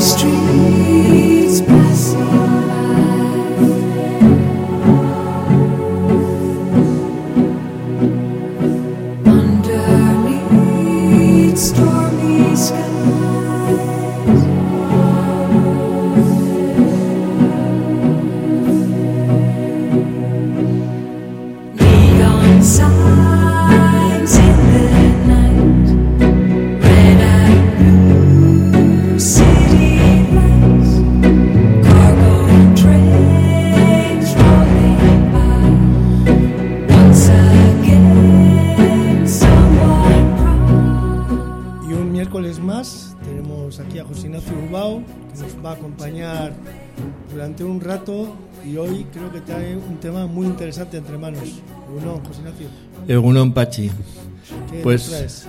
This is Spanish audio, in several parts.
street. Va a acompañar durante un rato y hoy creo que trae un tema muy interesante entre manos. Uno, José Ignacio, Egunon Pachi. ¿qué Pues, traes?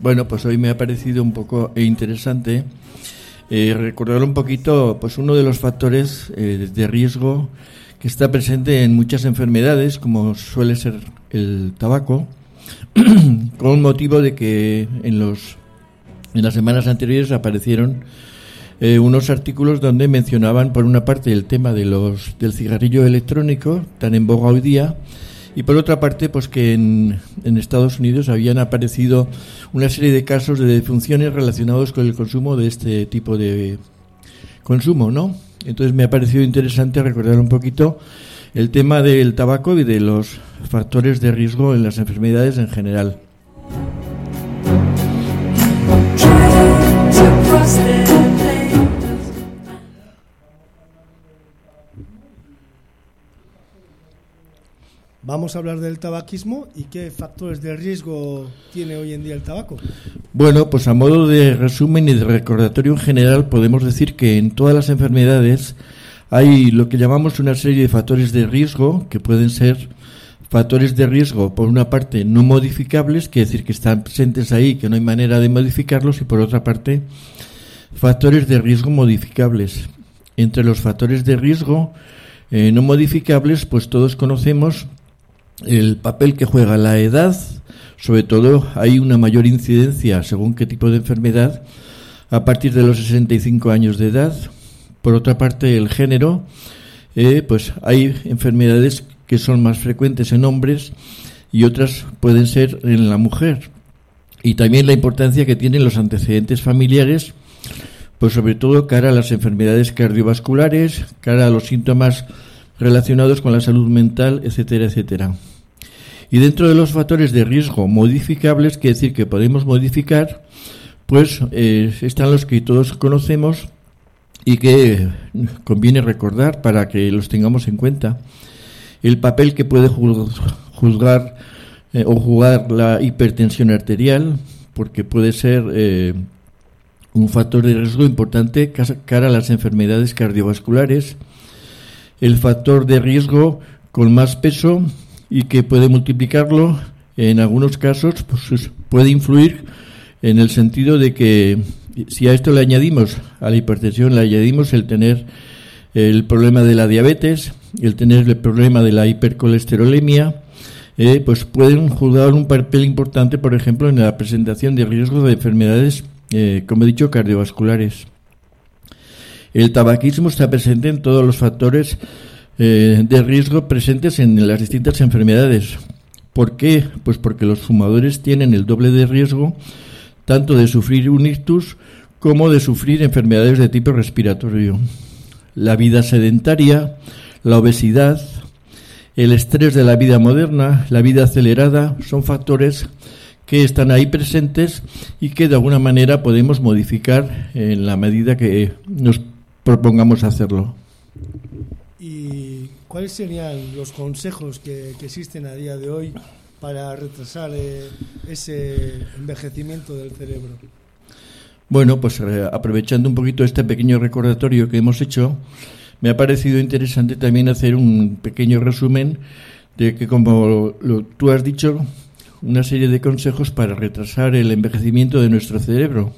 Bueno, pues hoy me ha parecido un poco interesante eh, recordar un poquito pues uno de los factores eh, de riesgo que está presente en muchas enfermedades, como suele ser el tabaco, con motivo de que en los en las semanas anteriores aparecieron eh, unos artículos donde mencionaban por una parte el tema de los del cigarrillo electrónico tan en boga hoy día y por otra parte pues que en, en Estados Unidos habían aparecido una serie de casos de defunciones relacionados con el consumo de este tipo de consumo, ¿no? Entonces me ha parecido interesante recordar un poquito el tema del tabaco y de los factores de riesgo en las enfermedades en general. Vamos a hablar del tabaquismo y qué factores de riesgo tiene hoy en día el tabaco. Bueno, pues a modo de resumen y de recordatorio en general, podemos decir que en todas las enfermedades hay lo que llamamos una serie de factores de riesgo, que pueden ser factores de riesgo, por una parte, no modificables, que decir que están presentes ahí, que no hay manera de modificarlos, y por otra parte, factores de riesgo modificables. Entre los factores de riesgo eh, no modificables, pues todos conocemos el papel que juega la edad, sobre todo hay una mayor incidencia según qué tipo de enfermedad a partir de los 65 años de edad. Por otra parte, el género, eh, pues hay enfermedades que son más frecuentes en hombres y otras pueden ser en la mujer. Y también la importancia que tienen los antecedentes familiares, pues sobre todo cara a las enfermedades cardiovasculares, cara a los síntomas relacionados con la salud mental, etcétera, etcétera. Y dentro de los factores de riesgo modificables, que decir que podemos modificar, pues eh, están los que todos conocemos y que conviene recordar para que los tengamos en cuenta. El papel que puede juz- juzgar eh, o jugar la hipertensión arterial, porque puede ser eh, un factor de riesgo importante cara a las enfermedades cardiovasculares. El factor de riesgo con más peso y que puede multiplicarlo en algunos casos pues es- puede influir en el sentido de que si a esto le añadimos a la hipertensión le añadimos el tener el problema de la diabetes el tener el problema de la hipercolesterolemia eh, pues pueden jugar un papel importante por ejemplo en la presentación de riesgos de enfermedades eh, como he dicho cardiovasculares el tabaquismo está presente en todos los factores eh, de riesgo presentes en las distintas enfermedades. ¿Por qué? Pues porque los fumadores tienen el doble de riesgo tanto de sufrir un ictus como de sufrir enfermedades de tipo respiratorio. La vida sedentaria, la obesidad, el estrés de la vida moderna, la vida acelerada, son factores que están ahí presentes y que de alguna manera podemos modificar en la medida que nos propongamos hacerlo. ¿Y cuáles serían los consejos que, que existen a día de hoy para retrasar eh, ese envejecimiento del cerebro? Bueno, pues eh, aprovechando un poquito este pequeño recordatorio que hemos hecho, me ha parecido interesante también hacer un pequeño resumen de que, como lo- tú has dicho, una serie de consejos para retrasar el envejecimiento de nuestro cerebro.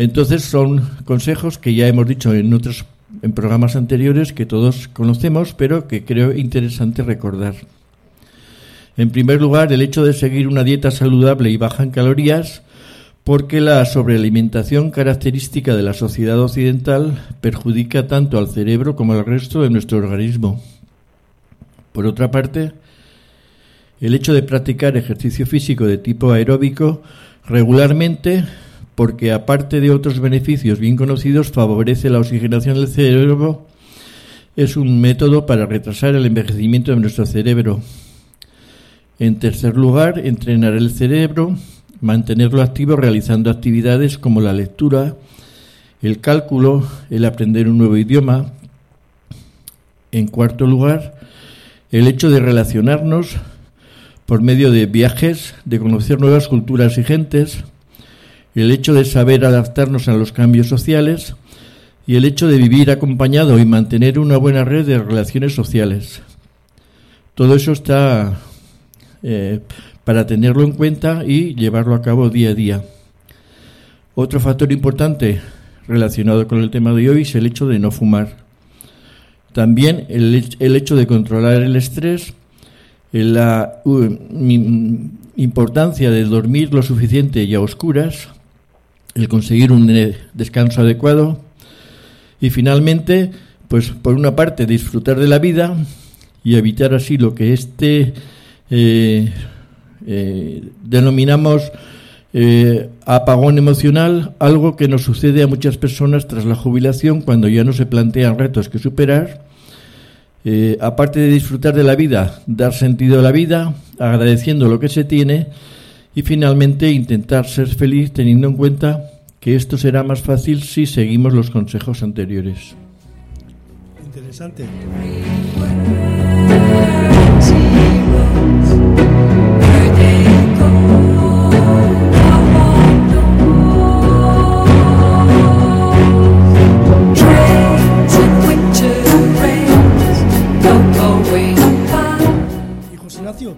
Entonces son consejos que ya hemos dicho en otros en programas anteriores que todos conocemos, pero que creo interesante recordar. En primer lugar, el hecho de seguir una dieta saludable y baja en calorías, porque la sobrealimentación característica de la sociedad occidental perjudica tanto al cerebro como al resto de nuestro organismo. Por otra parte, el hecho de practicar ejercicio físico de tipo aeróbico regularmente, porque aparte de otros beneficios bien conocidos, favorece la oxigenación del cerebro, es un método para retrasar el envejecimiento de nuestro cerebro. En tercer lugar, entrenar el cerebro, mantenerlo activo realizando actividades como la lectura, el cálculo, el aprender un nuevo idioma. En cuarto lugar, el hecho de relacionarnos por medio de viajes, de conocer nuevas culturas y gentes, el hecho de saber adaptarnos a los cambios sociales y el hecho de vivir acompañado y mantener una buena red de relaciones sociales. Todo eso está eh, para tenerlo en cuenta y llevarlo a cabo día a día. Otro factor importante relacionado con el tema de hoy es el hecho de no fumar. También el, el hecho de controlar el estrés, la uh, mi- importancia de dormir lo suficiente y a oscuras, el conseguir un eh, descanso adecuado y finalmente, pues por una parte disfrutar de la vida y evitar así lo que este eh, eh, denominamos apagón emocional, algo que nos sucede a muchas personas tras la jubilación cuando ya no se plantean retos que superar. Aparte de disfrutar de la vida, dar sentido a la vida, agradeciendo lo que se tiene y finalmente intentar ser feliz teniendo en cuenta que esto será más fácil si seguimos los consejos anteriores. Interesante.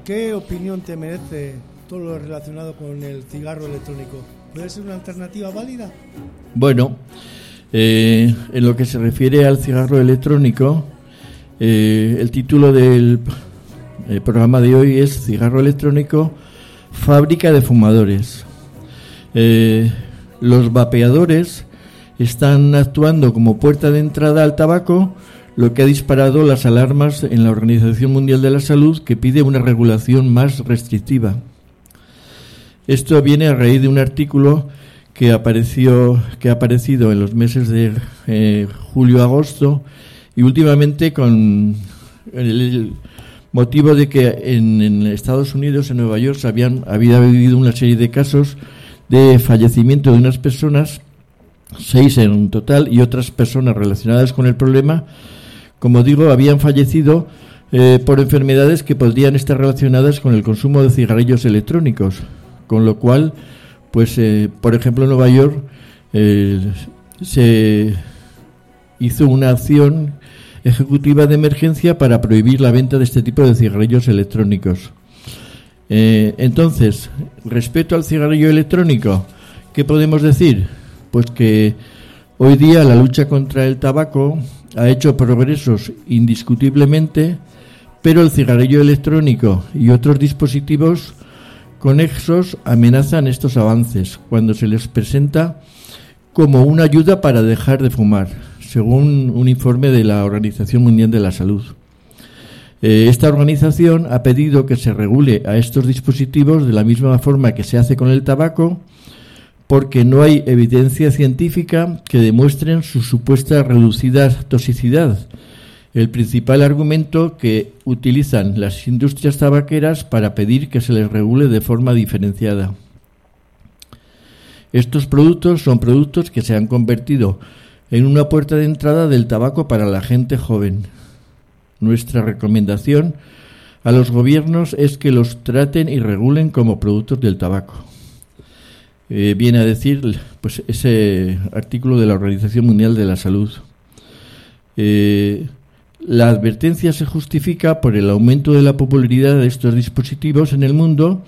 ¿qué opinión te merece todo lo relacionado con el cigarro electrónico? ¿Puede ser una alternativa válida? Bueno, eh, en lo que se refiere al cigarro electrónico, eh, el título del eh, programa de hoy es Cigarro electrónico, fábrica de fumadores. Los vapeadores están actuando como puerta de entrada al tabaco, lo que ha disparado las alarmas en la Organización Mundial de la Salud que pide una regulación más restrictiva. Esto viene a raíz de un artículo que apareció que ha aparecido en los meses de eh, julio-agosto y últimamente con el motivo de que en, Estados Unidos, en Nueva York, habían había habido una serie de casos de fallecimiento de unas personas, seis en total, y otras personas relacionadas con el problema, como digo, habían fallecido eh, por enfermedades que podrían estar relacionadas con el consumo de cigarrillos electrónicos, con lo cual, pues, eh, por ejemplo, en Nueva York eh, se hizo una acción ejecutiva de emergencia para prohibir la venta de este tipo de cigarrillos electrónicos. Eh, entonces, respecto al cigarrillo electrónico, ¿qué podemos decir? Pues que hoy día la lucha contra el tabaco ha hecho progresos indiscutiblemente, pero el cigarrillo electrónico y otros dispositivos conexos amenazan estos avances cuando se les presenta como una ayuda para dejar de fumar, según un informe de la Organización Mundial de la Salud. Eh, esta organización ha pedido que se regule a estos dispositivos de la misma forma que se hace con el tabaco, porque no hay evidencia científica que demuestren su supuesta reducida toxicidad. El principal argumento que utilizan las industrias tabaqueras para pedir que se les regule de forma diferenciada. Estos productos son productos que se han convertido en una puerta de entrada del tabaco para la gente joven. Nuestra recomendación a los gobiernos es que los traten y regulen como productos del tabaco. Eh, viene a decir pues ese artículo de la Organización Mundial de la Salud. Eh, la advertencia se justifica por el aumento de la popularidad de estos dispositivos en el mundo,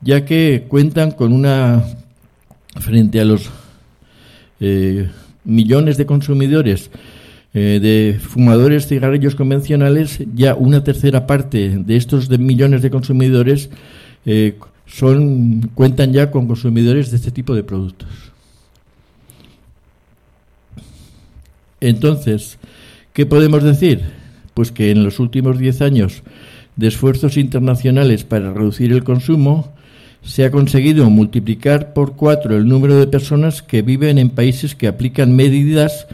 ya que cuentan con una frente a los eh, millones de consumidores eh, de fumadores cigarrillos convencionales, ya una tercera parte de estos millones de consumidores eh, son cuentan ya con consumidores de este tipo de productos. Entonces, ¿qué podemos decir? Pues que en los últimos 10 años de esfuerzos internacionales para reducir el consumo, se ha conseguido multiplicar por cuatro el número de personas que viven en países que aplican medidas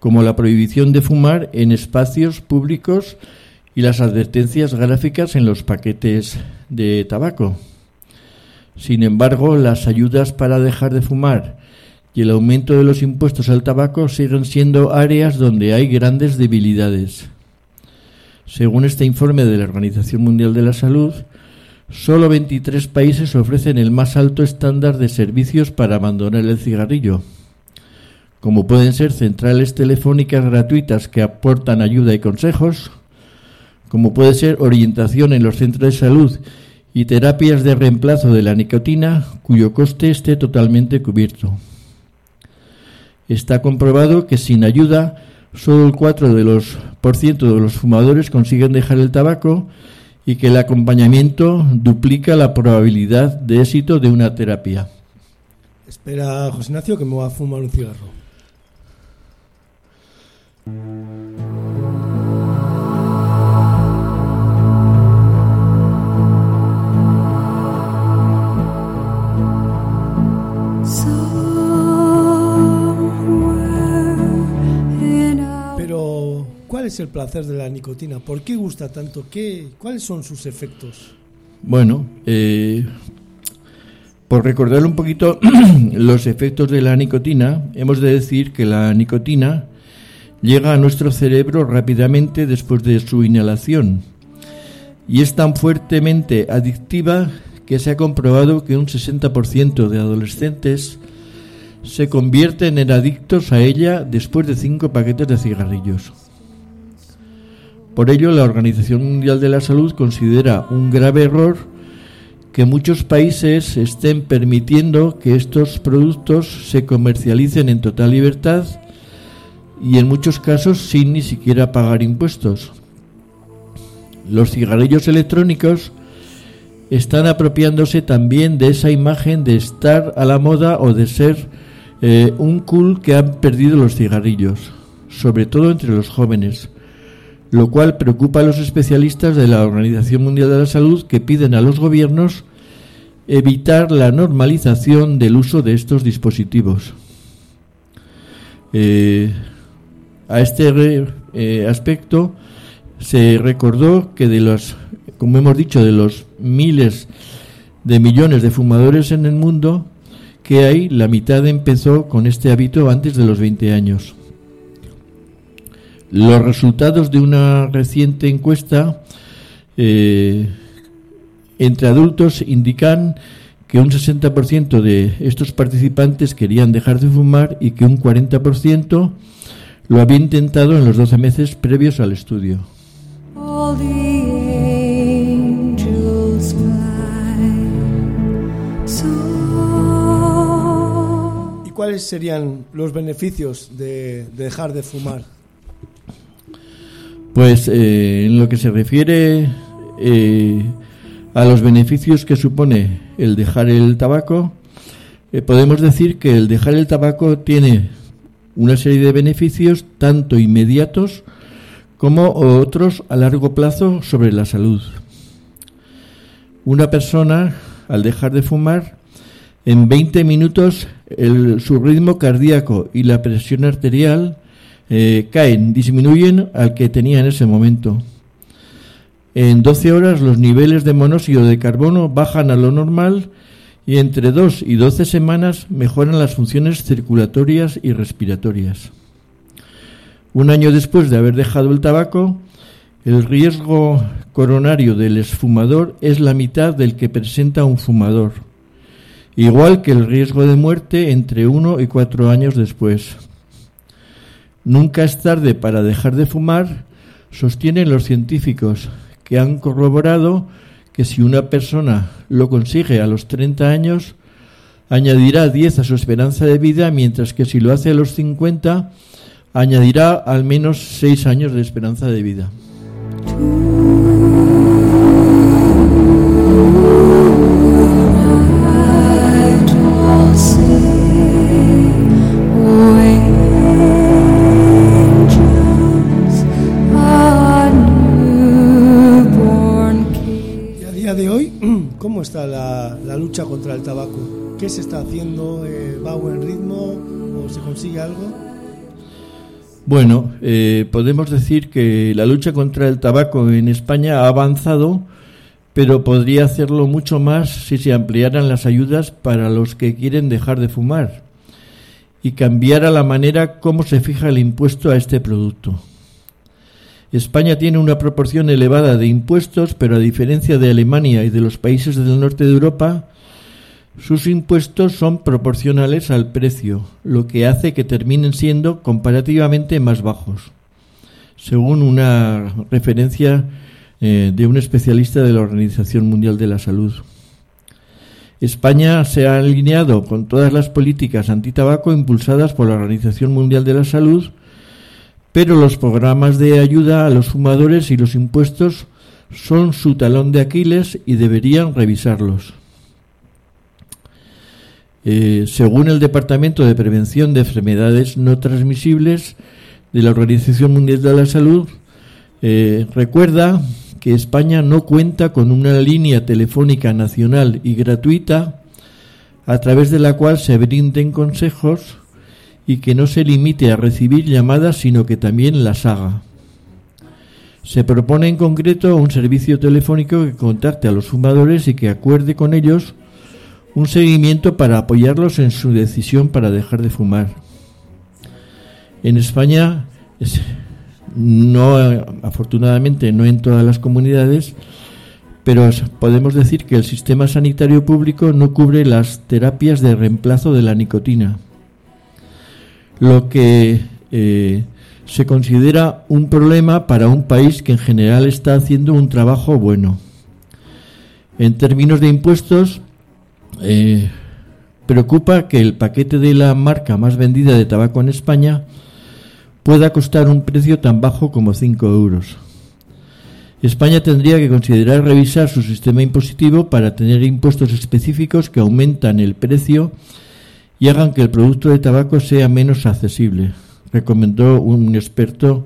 como la prohibición de fumar en espacios públicos y las advertencias gráficas en los paquetes de tabaco. Sin embargo, las ayudas para dejar de fumar y el aumento de los impuestos al tabaco siguen siendo áreas donde hay grandes debilidades. Según este informe de la Organización Mundial de la Salud, solo 23 países ofrecen el más alto estándar de servicios para abandonar el cigarrillo, como pueden ser centrales telefónicas gratuitas que aportan ayuda y consejos, como puede ser orientación en los centros de salud y terapias de reemplazo de la nicotina, cuyo coste esté totalmente cubierto. Está comprobado que sin ayuda solo el 4% de los, por ciento de los fumadores consiguen dejar el tabaco y que el acompañamiento duplica la probabilidad de éxito de una terapia. Espera, José Ignacio, que me voy a fumar un cigarro. Es el placer de la nicotina? ¿Por qué gusta tanto? ¿Qué, ¿Cuáles son sus efectos? Bueno, eh, por recordar un poquito los efectos de la nicotina, hemos de decir que la nicotina llega a nuestro cerebro rápidamente después de su inhalación y es tan fuertemente adictiva que se ha comprobado que un 60% de adolescentes se convierten en adictos a ella después de cinco paquetes de cigarrillos. Por ello, la Organización Mundial de la Salud considera un grave error que muchos países estén permitiendo que estos productos se comercialicen en total libertad y en muchos casos sin ni siquiera pagar impuestos. Los cigarrillos electrónicos están apropiándose también de esa imagen de estar a la moda o de ser eh, un cool que han perdido los cigarrillos, sobre todo entre los jóvenes, lo cual preocupa a los especialistas de la Organización Mundial de la Salud que piden a los gobiernos evitar la normalización del uso de estos dispositivos. Eh, a este eh, aspecto se recordó que de los, como hemos dicho, de los miles de millones de fumadores en el mundo que hay, la mitad empezó con este hábito antes de los 20 años. Los resultados de una reciente encuesta eh, entre adultos indican que un 60% de estos participantes querían dejar de fumar y que un 40% lo había intentado en los 12 meses previos al estudio. ¿Y cuáles serían los beneficios de, de dejar de fumar? Pues eh, en lo que se refiere eh, a los beneficios que supone el dejar el tabaco, eh, podemos decir que el dejar el tabaco tiene una serie de beneficios tanto inmediatos como otros a largo plazo sobre la salud. Una persona, al dejar de fumar, en 20 minutos el- su ritmo cardíaco y la presión arterial eh, caen, disminuyen al que tenía en ese momento. En 12 horas los niveles de monóxido de carbono bajan a lo normal y entre 2 y 12 semanas mejoran las funciones circulatorias y respiratorias. Un año después de haber dejado el tabaco, el riesgo coronario del exfumador es la mitad del que presenta un fumador, igual que el riesgo de muerte entre 1 y 4 años después. Nunca es tarde para dejar de fumar, sostienen los científicos, que han corroborado que si una persona lo consigue a los 30 años, añadirá 10 a su esperanza de vida, mientras que si lo hace a los 50, añadirá al menos 6 años de esperanza de vida. ¿Cómo está la, la lucha contra el tabaco? ¿Qué se está haciendo? Eh, ¿Va a buen ritmo o se consigue algo? Bueno, eh, podemos decir que la lucha contra el tabaco en España ha avanzado, pero podría hacerlo mucho más si se ampliaran las ayudas para los que quieren dejar de fumar y cambiara la manera como se fija el impuesto a este producto. España tiene una proporción elevada de impuestos, pero a diferencia de Alemania y de los países del norte de Europa, sus impuestos son proporcionales al precio, lo que hace que terminen siendo comparativamente más bajos, según una referencia eh, de un especialista de la Organización Mundial de la Salud. España se ha alineado con todas las políticas antitabaco impulsadas por la Organización Mundial de la Salud, pero los programas de ayuda a los fumadores y los impuestos son su talón de Aquiles y deberían revisarlos. Eh, según el Departamento de Prevención de Enfermedades No Transmisibles de la Organización Mundial de la Salud, eh, recuerda que España no cuenta con una línea telefónica nacional y gratuita a través de la cual se brinden consejos y que no se limite a recibir llamadas, sino que también las haga. Se propone en concreto un servicio telefónico que contacte a los fumadores y que acuerde con ellos un seguimiento para apoyarlos en su decisión para dejar de fumar. En España, no, afortunadamente no en todas las comunidades, pero podemos decir que el sistema sanitario público no cubre las terapias de reemplazo de la nicotina, lo que eh, se considera un problema para un país que en general está haciendo un trabajo bueno. En términos de impuestos, eh, preocupa que el paquete de la marca más vendida de tabaco en España pueda costar un precio tan bajo como 5 euros. España tendría que considerar revisar su sistema impositivo para tener impuestos específicos que aumentan el precio y hagan que el producto de tabaco sea menos accesible, recomendó un experto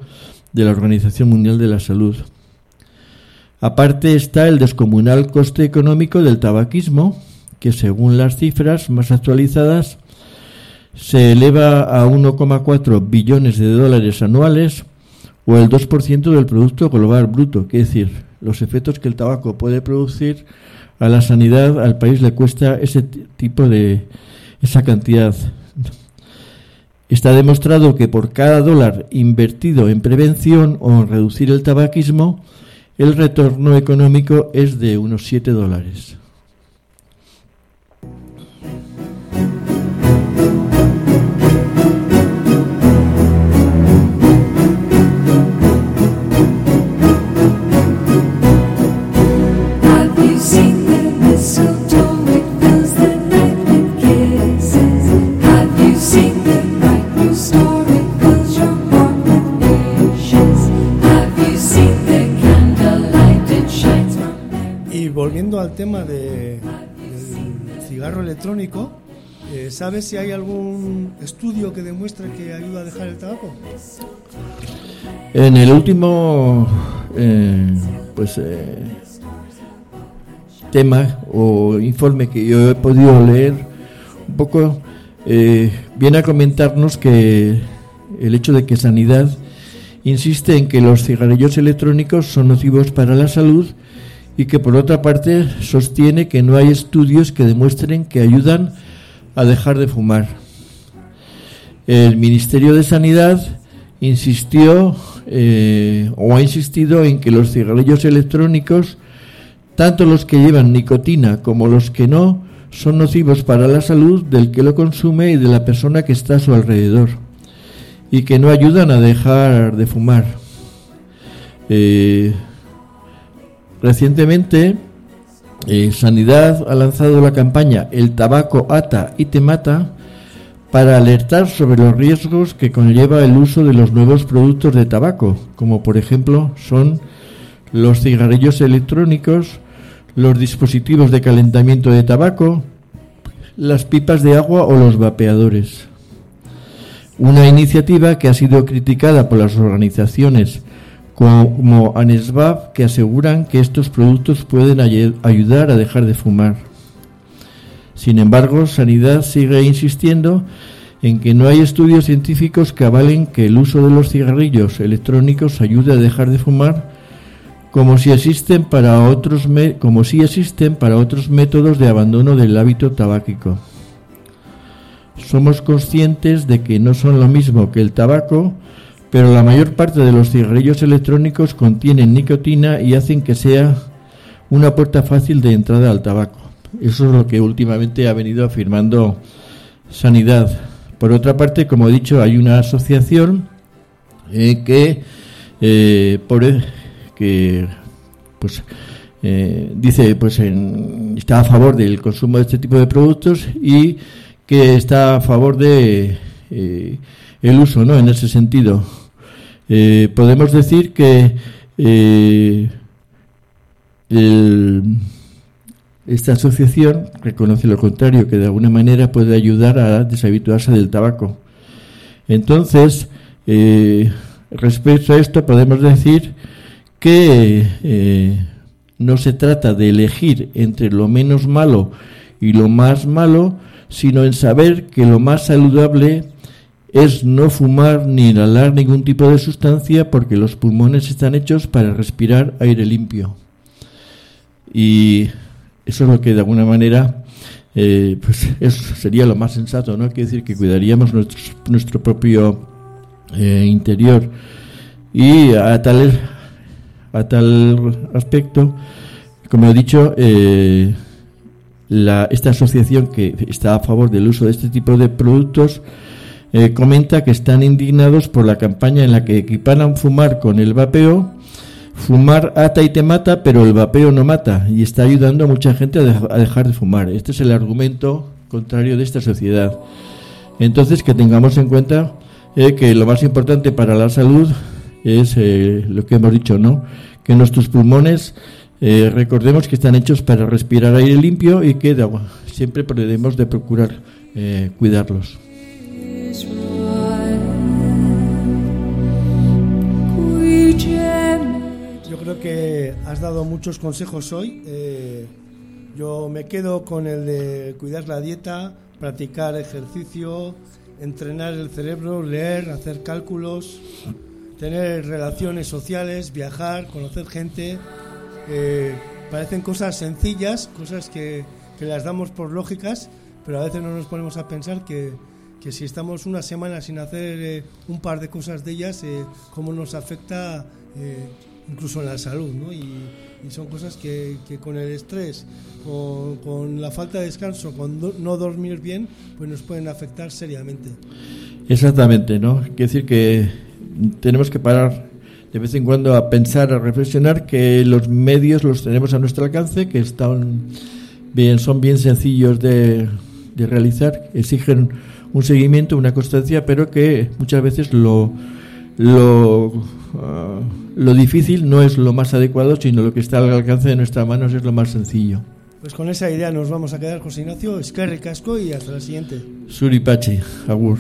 de la Organización Mundial de la Salud. Aparte está el descomunal coste económico del tabaquismo, que según las cifras más actualizadas se eleva a 1,4 billones de dólares anuales o el 2% del Producto Global Bruto, es decir, los efectos que el tabaco puede producir a la sanidad, al país le cuesta ese tipo de esa cantidad. Está demostrado que por cada dólar invertido en prevención o en reducir el tabaquismo, el retorno económico es de unos 7 dólares. Tema de, del cigarro electrónico, eh, ¿sabes si hay algún estudio que demuestre que ayuda a dejar el tabaco? En el último eh, pues eh, tema o informe que yo he podido leer un poco viene a comentarnos que el hecho de que Sanidad insiste en que los cigarrillos electrónicos son nocivos para la salud y que por otra parte sostiene que no hay estudios que demuestren que ayudan a dejar de fumar. El Ministerio de Sanidad insistió eh, o ha insistido en que los cigarrillos electrónicos, tanto los que llevan nicotina como los que no, son nocivos para la salud del que lo consume y de la persona que está a su alrededor y que no ayudan a dejar de fumar. Eh, Recientemente, eh, Sanidad ha lanzado la campaña El tabaco ata y te mata para alertar sobre los riesgos que conlleva el uso de los nuevos productos de tabaco, como por ejemplo son los cigarrillos electrónicos, los dispositivos de calentamiento de tabaco, las pipas de agua o los vapeadores. Una iniciativa que ha sido criticada por las organizaciones como ANESVAP que aseguran que estos productos pueden ay- ayudar a dejar de fumar. Sin embargo, Sanidad sigue insistiendo en que no hay estudios científicos que avalen que el uso de los cigarrillos electrónicos ayude a dejar de fumar, como si existen para otros como si existen para otros métodos de abandono del hábito tabáquico. Somos conscientes de que no son lo mismo que el tabaco, pero la mayor parte de los cigarrillos electrónicos contienen nicotina y hacen que sea una puerta fácil de entrada al tabaco. Eso es lo que últimamente ha venido afirmando Sanidad. Por otra parte, como he dicho, hay una asociación eh, que, eh, e- que pues, eh, dice pues en- está a favor del consumo de este tipo de productos y que está a favor de eh, el uso, ¿no? En ese sentido, Eh, podemos decir que eh, esta asociación reconoce lo contrario, que de alguna manera puede ayudar a deshabituarse del tabaco. Entonces, eh, respecto a esto, podemos decir que no se trata de elegir entre lo menos malo y lo más malo, sino en saber que lo más saludable es no fumar ni inhalar ningún tipo de sustancia porque los pulmones están hechos para respirar aire limpio. Y eso es lo que de alguna manera eh, pues sería lo más sensato, ¿no? Quiere decir que cuidaríamos nuestro, nuestro propio eh, interior. Y a tal, a tal aspecto, como he dicho, eh, la, esta asociación que está a favor del uso de este tipo de productos eh, comenta que están indignados por la campaña en la que equiparan fumar con el vapeo. Fumar ata y te mata, pero el vapeo no mata y está ayudando a mucha gente a, dej- a dejar de fumar. Este es el argumento contrario de esta sociedad. Entonces, que tengamos en cuenta eh, que lo más importante para la salud es eh, lo que hemos dicho, ¿no? Que nuestros pulmones, recordemos que están hechos para respirar aire limpio y que de agua, siempre debemos de procurar cuidarlos. Creo que has dado muchos consejos hoy. Eh, yo me quedo con el de cuidar la dieta, practicar ejercicio, entrenar el cerebro, leer, hacer cálculos, tener relaciones sociales, viajar, conocer gente. Eh, parecen cosas sencillas, cosas que, que las damos por lógicas, pero a veces no nos ponemos a pensar que, que si estamos una semana sin hacer eh, un par de cosas de ellas, eh, cómo nos afecta incluso en la salud, ¿no? Y, son cosas que, con el estrés, con, con la falta de descanso, con no dormir bien, pues nos pueden afectar seriamente. Exactamente, ¿no? Quiere decir que tenemos que parar de vez en cuando a pensar, a reflexionar que los medios los tenemos a nuestro alcance, que están bien, son bien sencillos de realizar, exigen un seguimiento, una constancia, pero que muchas veces lo lo, ah, lo difícil no es lo más adecuado, sino lo que está al alcance de nuestras manos es lo más sencillo. Pues con esa idea nos vamos a quedar, José Ignacio. Es que casco y hasta la siguiente. Suripachi, Agur.